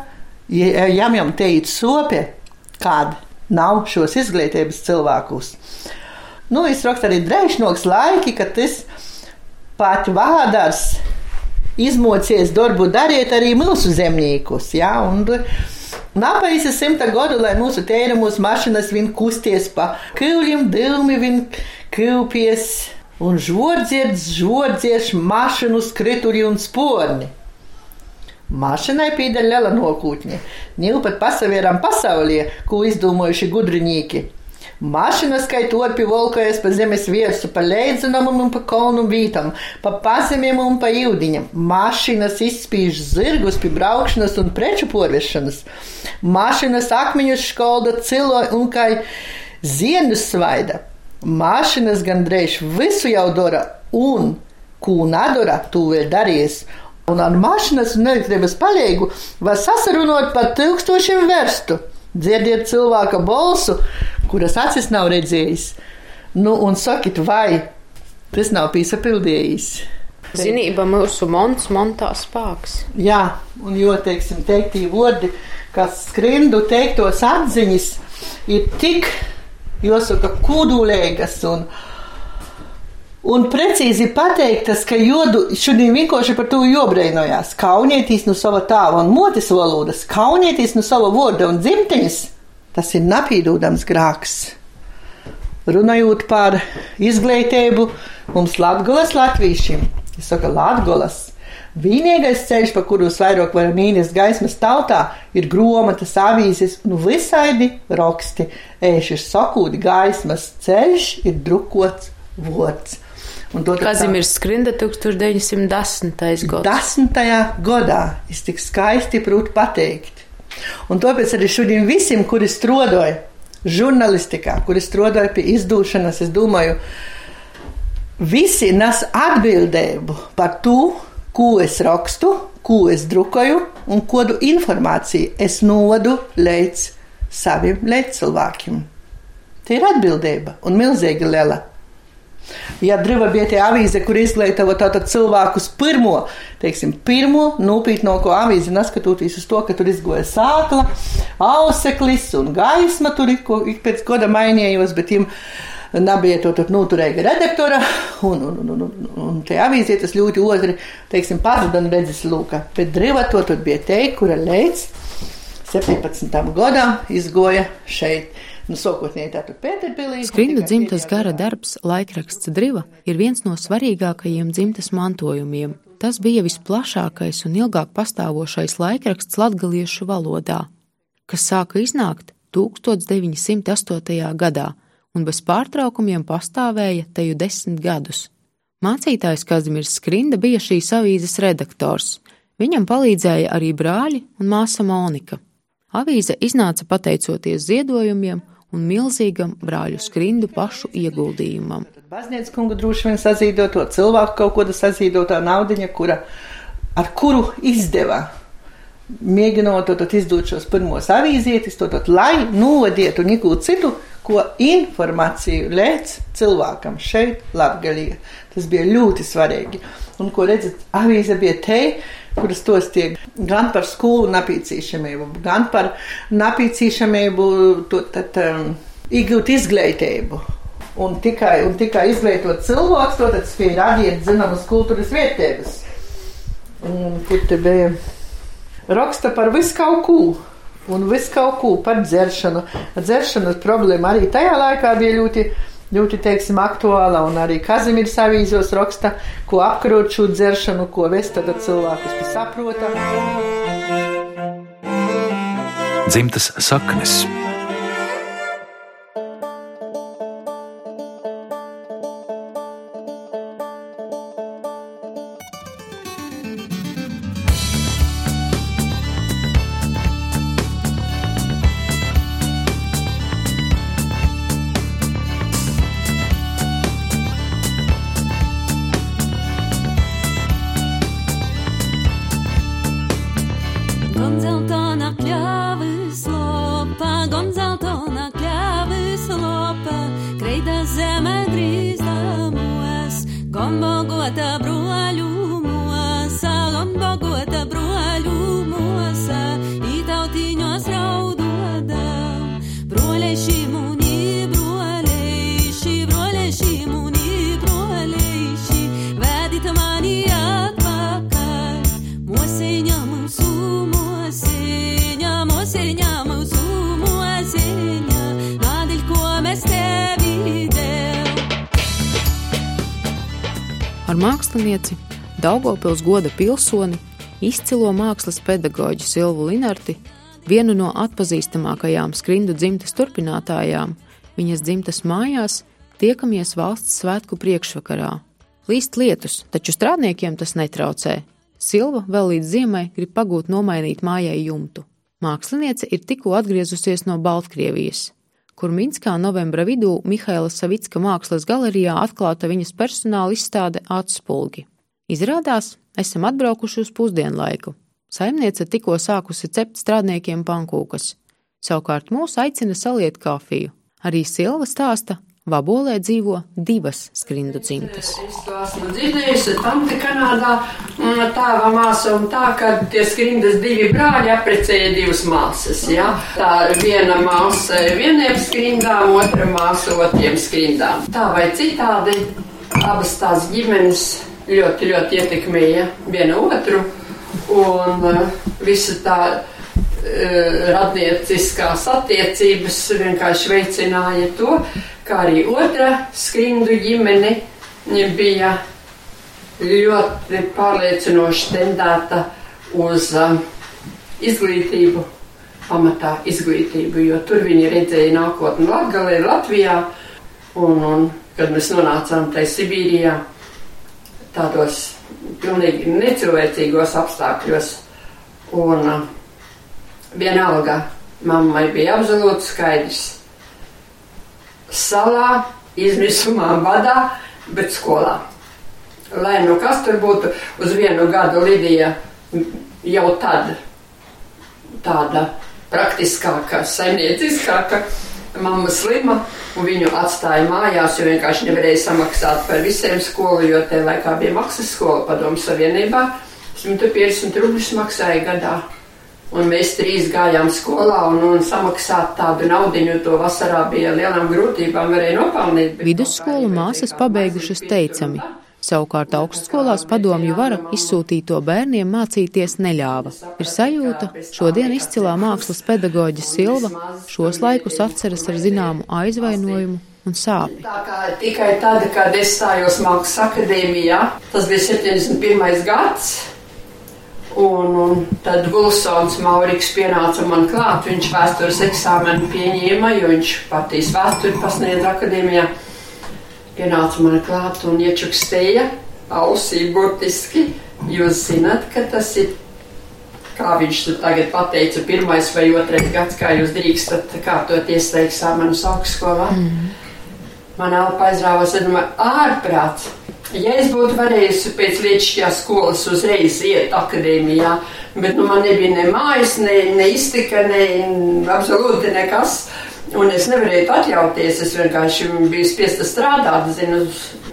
jām jām teikt sope, kāda nav šos izglītības cilvēkus. Nu, es rakstu arī drēšnoks laiki, kad tas pat vādars izmocies darbu dariet arī mūsu zemniekus. Ja? Un, Nāpēc simta gadu, lai mūsu tēramos mašīnas vien kusties pa kūļiem, dilmi vien kūpies un žordziedz, žordzieš mašīnu skrituļi un sporni. Mašīnai pīda liela nokūtņa. Nīl pat pasavieram pasaulē, ko izdomājuši gudrinieki. Pie volkojas pa zemes viesu, pa leidzinamam un pa kalnu vītam, pa pazemiem un pa jūdiņam. Mašīnas izspīž zirgus pie braukšanas un preču porvešanas. Mašīnas akmeņus školda cilo un kā zienus svaida. Mašīnas gandrīz visu jau dara un, ko nedara, to vēl darīs. Un ar mašīnas un elektrības palīgu var sasarunot par tūkstošiem verstu. Dzirdiet cilvēka balsu, kuras acis nav redzējis. Nu, un sakiet, vai tas nav piesapildījis? Zinība mūsu monts, montā spēks. Jā, un jo, teiksim, teiktī vārdi, kas skrindu teiktos atziņas, ir tik jāsaka, kūdulēgas un, un precīzi pateiktas, ka jodu šodien vienkārši par to jobreinojās. Kaunieties no sava tāva un motis valodas, kaunieties no sava vorda un dzimtenes, tas ir napīdūdams grāks. Runājot par izglītību, mums Latvijas latviešiem, es saku, Latvijas. Vienīgais ceļš, pa kuru vairāk varam īnest gaismas tautā, ir grāmatas, avīzes un visaidi raksti. Ēš ir sakūdi gaismas ceļš, ir drukots vārds. Kazimiers Skrinda 1910. gads. 10. gadā es tik skaisti prūtu pateikt. Un tāpēc arī šodien visiem, kuri strādāja žurnālistikā, kuri strādāja pie izdūšanas, es domāju, visi nes atbildību par to, ko es rakstu, ko es drukoju un kādu informāciju es nodu līdz saviem līdzcilvēkiem. Tā ir atbildība un milzīgi liela. Ja driva bija tie avīze, kur izglītova tātad cilvēkus pirmo, teiksim, pirmo nopietnāko avīzi, neskatoties uz to, ka tur izgoja sākla, auseklis un gaisma, tur ik, ik pēc goda mainījos, bet viņiem Nabija to tur noturēja redaktora, un, un, un, un, un, te avīzē tas ļoti otri, teiksim, pazuda un redzes lūka. Bet driva to tur bija te, kura līdz 17. gadam izgoja šeit. Nu, sākotnēji tātad Pēterpilī. Skrinda dzimtas gara darbs, laikraksts Driva, ir viens no svarīgākajiem dzimtas mantojumiem. Tas bija visplašākais un ilgāk pastāvošais laikraksts latgaliešu valodā, kas sāka iznākt 1908. gadā un bez pārtraukumiem pastāvēja teju desmit gadus. Mācītājs Kazimirs Skrinda bija šīs avīzes redaktors. Viņam palīdzēja arī brāļi un māsa Monika. Avīze iznāca pateicoties ziedojumiem un milzīgam brāļu skrindu pašu ieguldījumam. Baznīcas kungu droši vien sazīdoto cilvēku kaut kāda sazīdotā naudiņa, kura, ar kuru izdeva mēģinot to izdot šos pirmos avīzietis, to tad, lai novadītu neko citu, ko informāciju līdz cilvēkam šeit, Latvijā. Tas bija ļoti svarīgi. Un, ko redzat, avīze bija te, kuras tos tiek gan par skolu napīcīšamību, gan par napīcīšamību, to tad um, iegūt izglītību. Un tikai, un tikai izglītot cilvēks, to tad spēja radīt zināmas kultūras vietības. Un kur te bija? Raksta par visu kaut ko un visu kaut ko par dzeršanu. Dzeršanas problēma arī tajā laikā bija ļoti, ļoti teiksim, aktuāla, un arī Kazimieris avīzos raksta, ko apkarot šo dzeršanu, ko vest tagad cilvēkus pie saprota. Dzimtas saknes. Daugopils goda pilsoni, izcilo mākslas pedagoģu Silvu Linarti, vienu no atpazīstamākajām skrindu dzimtas turpinātājām, viņas dzimtas mājās tiekamies valsts svētku priekšvakarā. Līst lietus, taču strādniekiem tas netraucē. Silva vēl līdz ziemai grib pagūt nomainīt mājai jumtu. Māksliniece ir tikko atgriezusies no Baltkrievijas, kur Minskā novembra vidū Mihaila Savicka mākslas galerijā atklāta viņas personāla izstāde Atspulgi. Izrādās, esam atbraukuši uz pusdienlaiku. Saimniece tikko sākusi cept strādniekiem pankūkas. Savukārt mūs aicina saliet kafiju. Arī Silva stāsta, Vabolē dzīvo divas skrindu dzimtas. Es to esmu dzirdējusi, tam te Kanādā tēva māsa un tā, ka tie skrindas divi brāļi apprecēja divas māsas, jā. Tā viena māsa vieniem skrindām, otra māsa otriem skrindām. Tā vai citādi, abas tās ģimenes ļoti, ļoti ietekmēja viena otru. Un uh, visa tā uh, radnieciskās attiecības vienkārši veicināja to, kā arī otra skrindu ģimene bija ļoti pārliecinoši tendēta uz uh, izglītību, pamatā izglītību, jo tur viņi redzēja nākotni Latgalē, Latvijā, un, un kad mēs nonācām tai Sibīrijā, tādos pilnīgi necilvēcīgos apstākļos, un uh, vienalga mammai bija absolūti skaidrs, salā, izmisumā, badā, bet skolā. Lai nu kas tur būtu uz vienu gadu Lidija jau tad tāda praktiskāka, saimnieciskāka, mamma slima, un viņu atstāja mājās, jo vienkārši nevarēja samaksāt par visiem skolu, jo tajā laikā bija maksas skola padomu savienībā. 150 rubļus maksāja gadā. Un mēs trīs gājām skolā un, un samaksāt tādu naudu, to vasarā bija lielām grūtībām, varēja nopelnīt. Vidusskolu māsas pabeigušas teicami. Savukārt augstskolās padomju vara izsūtīto bērniem mācīties neļāva. Ir sajūta, šodien izcilā mākslas pedagoģa Silva šos laikus atceras ar zināmu aizvainojumu un sāpju. Tikai tad, kad es stājos mākslas akadēmijā, tas bija 71. gads. Un, un tad Gulsons Mauriks pienāca man klāt, viņš vēstures eksāmenu pieņēma, jo viņš partijas vēsturi pasniedz akadēmijā. Pienāca man klāt un iečukstēja ausī burtiski. Jūs zināt, ka tas ir, kā viņš tur tagad pateica, pirmais vai otrais gads, kā jūs drīkstat kārtot iestāju eksāmenus augstskolā. Mm. Man elpa aizrāvās, un man ārprāts. Ja es būtu varējusi pēc lietušķās skolas uzreiz iet akadēmijā, bet nu, man nebija ne mājas, ne, ne iztika, ne absolūti nekas. Un es nevarēju atļauties, es vienkārši biju spiesta strādāt, zinu,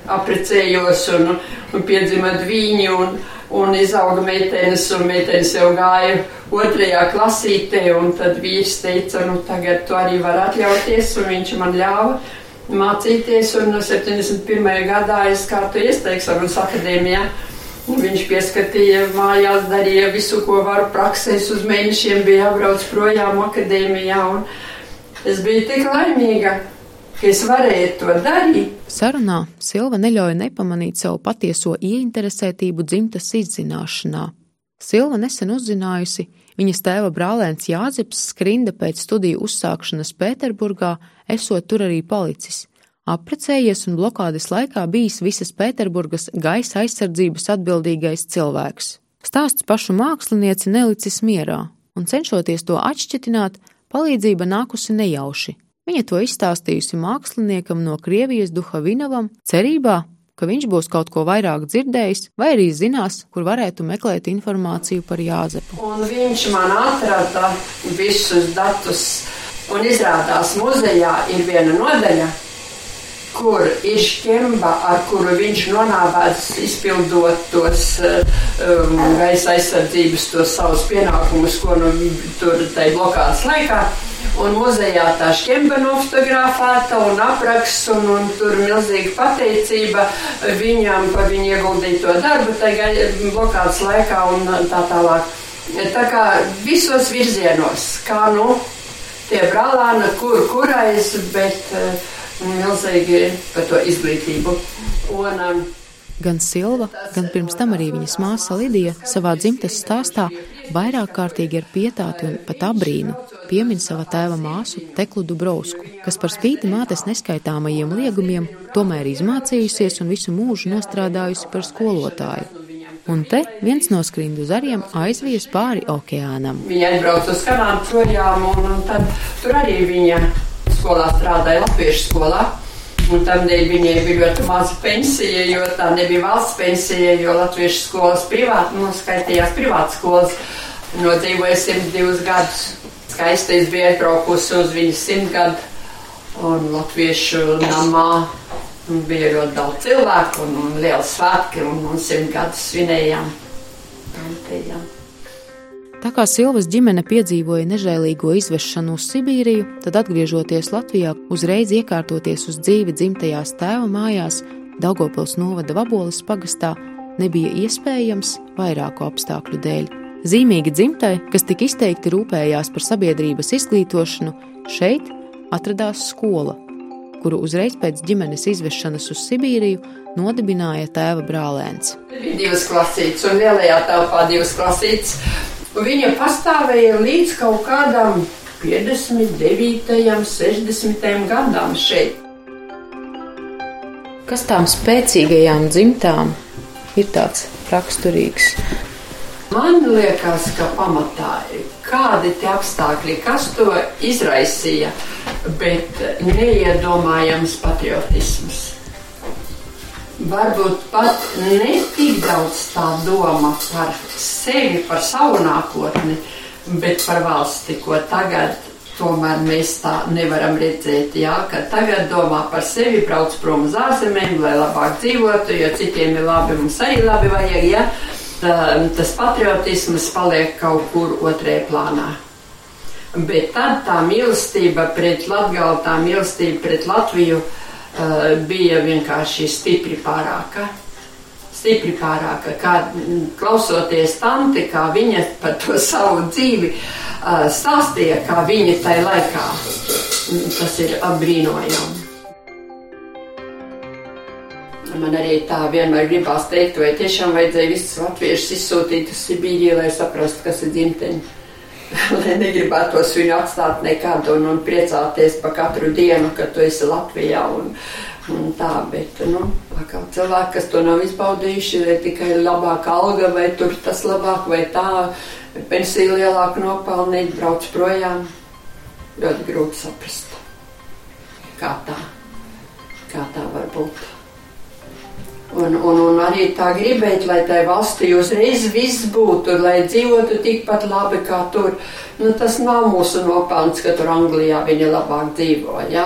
aprecējos un, un piedzimot viņu un, un izauga meitenes, un meitenes jau gāja otrajā klasītē, un tad vīrs teica, nu tagad tu arī var atļauties, un viņš man ļāva mācīties, un no 71. gadā es kārtu iesteiksamas akadēmijā. Viņš pieskatīja mājās, darīja visu, ko var praksēs uz mēnešiem, bija jābrauc projām akadēmijā, un es biju tik laimīga, ka es varēju to darīt. Sarunā Silva neļauj nepamanīt savu patieso ieinteresētību dzimtas izzināšanā. Silva nesen uzzinājusi, viņas tēva brālēns Jāzeps skrinda pēc studiju uzsākšanas Pēterburgā, esot tur arī palicis. Apprecējies un blokādes laikā bijis visas Pēterburgas gaisa aizsardzības atbildīgais cilvēks. Stāsts pašu mākslinieci nelicis mierā, un cenšoties to atšķitināt, palīdzība nākusi nejauši. Viņa to izstāstījusi māksliniekam no Krievijas Duhavinavam, cerībā, ka viņš būs kaut ko vairāk dzirdējis, vai arī zinās, kur varētu meklēt informāciju par Jāzepu. Un viņš man atrada visus datus, un izrādās muzejā ir viena nodaļa, kur ir šķemba, ar kuru viņš nonāvēts izpildot tos um, gaisa aizsardzības, tos savus pienākumus, ko nu tur tai blokāts laikā. Un muzejā tā šķemba nofotografēta un apraksts, un, un tur milzīga pateicība viņam par viņu ieguldīto darbu tajā blokāts laikā un tā tālāk. Tā kā visos virzienos, kā nu tie brālāni, kur kurais, bet uh, milzīgi par to izglītību. Un, um, Gan Silva, gan pirms tam arī viņas māsa Lidija savā dzimtes stāstā vairāk kārtīgi ar pietāti un pat abrīnu piemin sava tēva māsu Teklu Dubrovsku, kas par spīti mātes neskaitāmajiem liegumiem tomēr izmācījusies un visu mūžu nostrādājusi par skolotāju. Un te viens no skrindu zariem aizvies pāri okeānam. Viņa aizbrauca uz Kanādu projām, un, un tad tur arī viņa skolā strādāja Latviešu skolā. Un tādēļ viņai bija ļoti maza pensija, jo tā nebija valsts pensija, jo Latviešu skolas privāti noskaitījās privātas skolas. Nodzīvoja 102 gadus. Skaisti es biju atbraukusi uz viņas simtgadu Un latviešu namā bija ļoti daudz cilvēku un, un liels svētki, un, un simt gadus svinējām. Tantējām. Tā kā Silvas ģimene piedzīvoja nežēlīgo izvešanu uz Sibīriju, tad atgriežoties Latvijā, uzreiz iekārtoties uz dzīvi dzimtajās tēva mājās, Daugopils novada Vabolas pagastā, nebija iespējams vairāku apstākļu dēļ. Zīmīgi dzimtai, kas tik izteikti rūpējās par sabiedrības izglītošanu, šeit atradās skola, kuru uzreiz pēc ģimenes izvešanas uz Sibīriju nodibināja tēva brālēns. Bija divas klasītes, un lielajā telpā divas klasītes. Viņa pastāvēja līdz kaut kādam 59. 60. gadam šeit. Kas tām spēcīgajām dzimtām ir tāds raksturīgs? Man liekas, ka pamatā ir kādi tie apstākļi, kas to izraisīja, bet neiedomājams patriotisms. Varbūt pat ne tik daudz tā doma par sevi, par savu nākotni, bet par valsti, ko tagad tomēr mēs tā nevaram redzēt. Jā, ka tagad domā par sevi, brauc prom uz ārzemēm, lai labāk dzīvotu, jo citiem ir labi, mums arī labi vajag. Jā. Tas patriotisms paliek kaut kur otrajā plānā. Bet tad tā mīlestība pret Latviju, tā mīlestība pret Latviju uh, bija vienkārši stipri pārāka. Stipri pārāka, kā klausoties tanti, kā viņa par to savu dzīvi uh, stāstīja, kā viņa tajā laikā. Tas ir apbrīnojami. Man arī tā vienmēr gribās teikt, vai tiešām vajadzēja visus latviešus izsūtīt uz Sibīriju, lai saprastu, kas ir dzimteņi. lai negribētos viņu atstāt nekad un, un priecāties par katru dienu, kad tu esi Latvijā. Un, un tā, bet, nu, cilvēki, kas to nav izbaudījuši, vai tikai labāka alga, vai tur tas labāk, vai tā, pensiju lielāku nopelnīt, brauc projām, ļoti grūti saprast, kā tā, kā tā var būt. Un, un, un arī tā gribēt, lai tai valstī uzreiz viss būtu, lai dzīvotu tikpat labi kā tur. Nu, tas nav mūsu nopelns, ka tur Anglijā viņi labāk dzīvo. Ja?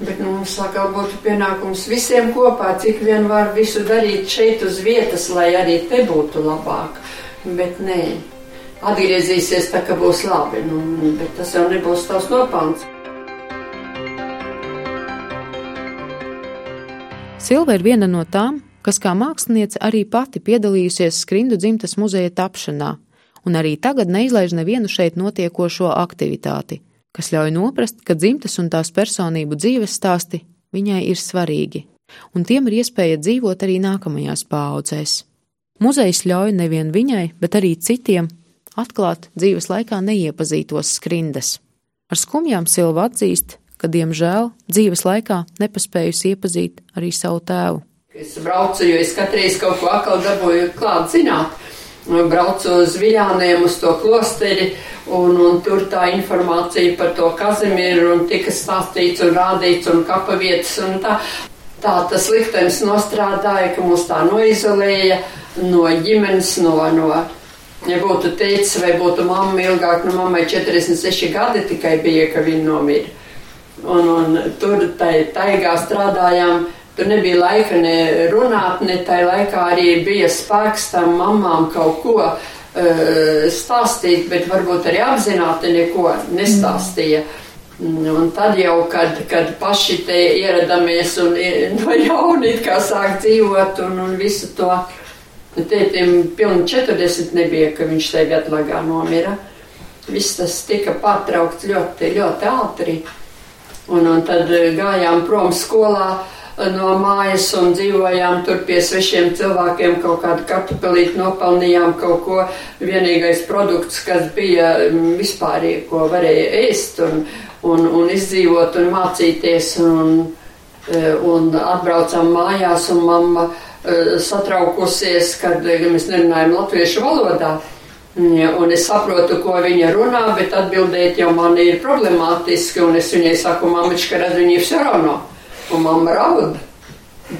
Bet nu, mums atkal būtu pienākums visiem kopā, cik vien var visu darīt šeit uz vietas, lai arī te būtu labāk. Bet nē, atgriezīsies tā, ka būs labi, nu, bet tas jau nebūs tavs nopelns. Silva ir viena no tām, kas kā māksliniece arī pati piedalījusies Skrindu dzimtas muzeja tapšanā, un arī tagad neizlaiž nevienu šeit notiekošo aktivitāti, kas ļauj noprast, ka dzimtas un tās personību dzīves stāsti viņai ir svarīgi, un tiem ir iespēja dzīvot arī nākamajās paudzēs. Muzejs ļauj nevien viņai, bet arī citiem atklāt dzīves laikā neiepazītos skrindas. Ar skumjām Silva atzīst, ka, diemžēl, dzīves laikā nepaspējusi iepazīt arī savu tēvu. Es braucu, jo es katreiz kaut ko atkal dabūju klāt zināt. Braucu uz Viļāniem, uz to klosteri, un, un tur tā informācija par to Kazimieru un tika stāstīts un rādīts un kapavietas un tā. Tā tas liktenis nostrādāja, ka mūs tā noizolēja no ģimenes, no, no ja būtu teicis, vai būtu mamma ilgāk, nu mammai 46 gadi tikai bija, ka viņa nomira. Un, un tur tai, taigā strādājām Tur nebija laika ne runāt, ne tai laikā arī bija spēks tam mamām kaut ko uh, stāstīt, bet varbūt arī apzināti neko nestāstīja. Un tad jau, kad, kad paši te ieradāmies un no jauna it kā sāk dzīvot un, un visu to, tētim pilni 40 nebija, ka viņš te vietlagā nomira. Viss tas tika pārtraukts ļoti, ļoti ātri. Un, un tad gājām prom skolā no mājas un dzīvojām tur pie svešiem cilvēkiem, kaut kādu kartupelīti nopelnījām kaut ko. Vienīgais produkts, kas bija mm, vispārīgi, ko varēja ēst un, un, un izdzīvot un mācīties. Un, eh, un atbraucām mājās un mamma eh, satraukusies, kad eh, mēs nerunājam latviešu valodā. Ja, un es saprotu, ko viņa runā, bet atbildēt jau man ir problemātiski, un es viņai saku, mamička, redz, viņi ir sarunājumi un mamma raud.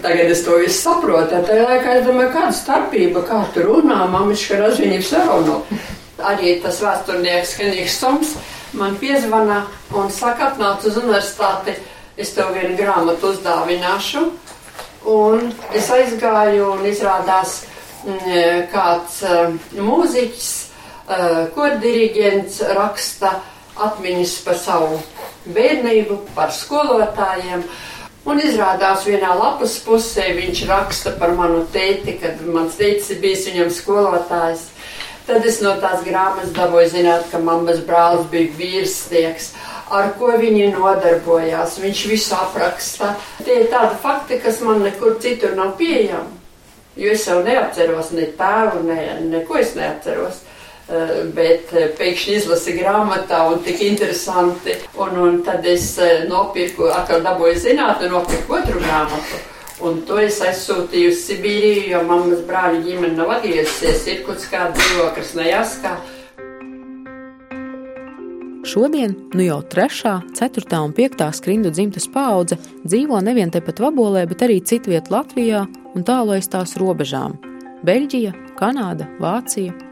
Tagad es to visu saprotu. Tajā laikā es domāju, kāda starpība, kā tu runā, mamiška razviņa sarunu. Arī tas vēsturnieks Henriks Soms man piezvana un saka, atnāc uz universitāti. es tev vienu grāmatu uzdāvināšu. Un es aizgāju un izrādās mm, kāds uh, mūziķis, uh, kordiriģents raksta atmiņas par savu bērnību, par skolotājiem. Un izrādās vienā lapas pusē viņš raksta par manu tēti, kad mans tētis bijis viņam skolotājs. Tad es no tās grāmatas dabūju zināt, ka mammas brālis bija virsnieks, ar ko viņi nodarbojās. Viņš visu apraksta. Tie ir tādi fakti, kas man nekur citur nav pieejami. Jo es jau neatceros ne tēvu, ne, neko es neatceros. Eh, bet eh, pēkšņi izlasi grāmatā un tik interesanti. Un, un tad es eh, nopirku, atkal dabūju zināt, un nopirku otru grāmatu. Un to es aizsūtīju uz Sibīriju, jo mammas brāļa ģimene nav atgriezusies Irkutskā, dzīvo Krasnojaskā. Šodien, nu jau 3., 4. un 5. skrindu dzimtas paudze dzīvo nevien tepat Vabolē, bet arī citviet Latvijā un tālu aiz tās robežām - Beļģija, Kanāda, Vācija.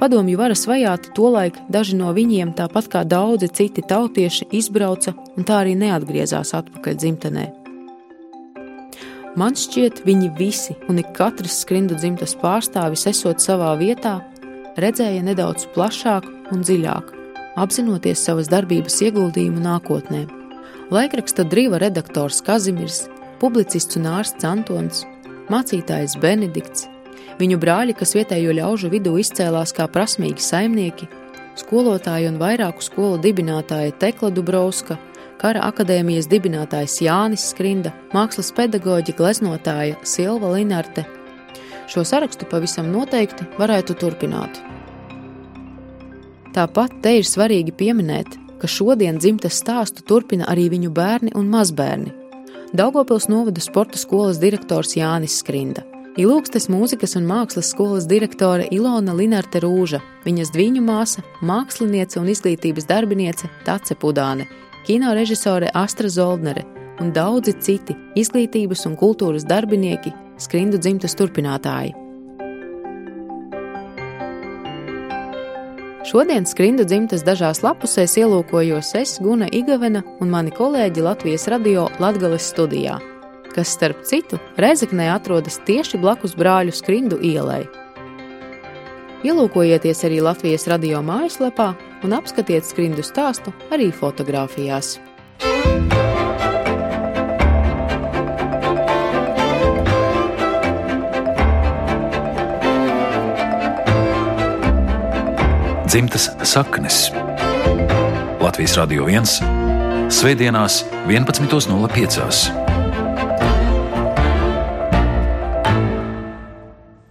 Padomju varas vajāti tolaik daži no viņiem, tāpat kā daudzi citi tautieši, izbrauca un tā arī neatgriezās atpakaļ dzimtenē. Man šķiet, viņi visi un ik katrs skrindu dzimtas pārstāvis, esot savā vietā, redzēja nedaudz plašāk un dziļāk, apzinoties savas darbības ieguldījumu nākotnē. Laikraksta drīva redaktors Kazimirs, publicists un ārsts Antons, mācītājs Benedikts, Viņu brāļi, kas vietējo ļaužu vidū izcēlās kā prasmīgi saimnieki, skolotāji un vairāku skolu dibinātāja Tekla Dubrovska, kara akadēmijas dibinātājs Jānis Skrinda, mākslas pedagoģa gleznotāja Silva Linarte. Šo sarakstu pavisam noteikti varētu turpināt. Tāpat te ir svarīgi pieminēt, ka šodien dzimtas stāstu turpina arī viņu bērni un mazbērni. Daugopils novada sporta skolas direktors Jānis Skrinda. Ilūgstes mūzikas un mākslas skolas direktore Ilona Linarte Rūža, viņas dviņu māsa, māksliniece un izglītības darbiniece Tace Pudāne, kino režisore Astra Zoldnere un daudzi citi izglītības un kultūras darbinieki, skrindu dzimtas turpinātāji. Šodien skrindu dzimtas dažās lapusēs ielūkojos es, Guna Igavena un mani kolēģi Latvijas radio Latgales studijā kas, starp citu, Rezeknē atrodas tieši blakus brāļu skrindu ielai. Ielūkojieties arī Latvijas radio mājaslapā un apskatiet skrindu stāstu arī fotografijās. Dzimtas saknes Latvijas Radio 1 Svētdienās 11.05.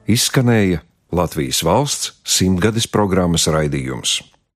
izskanēja Latvijas valsts simtgades programmas raidījums.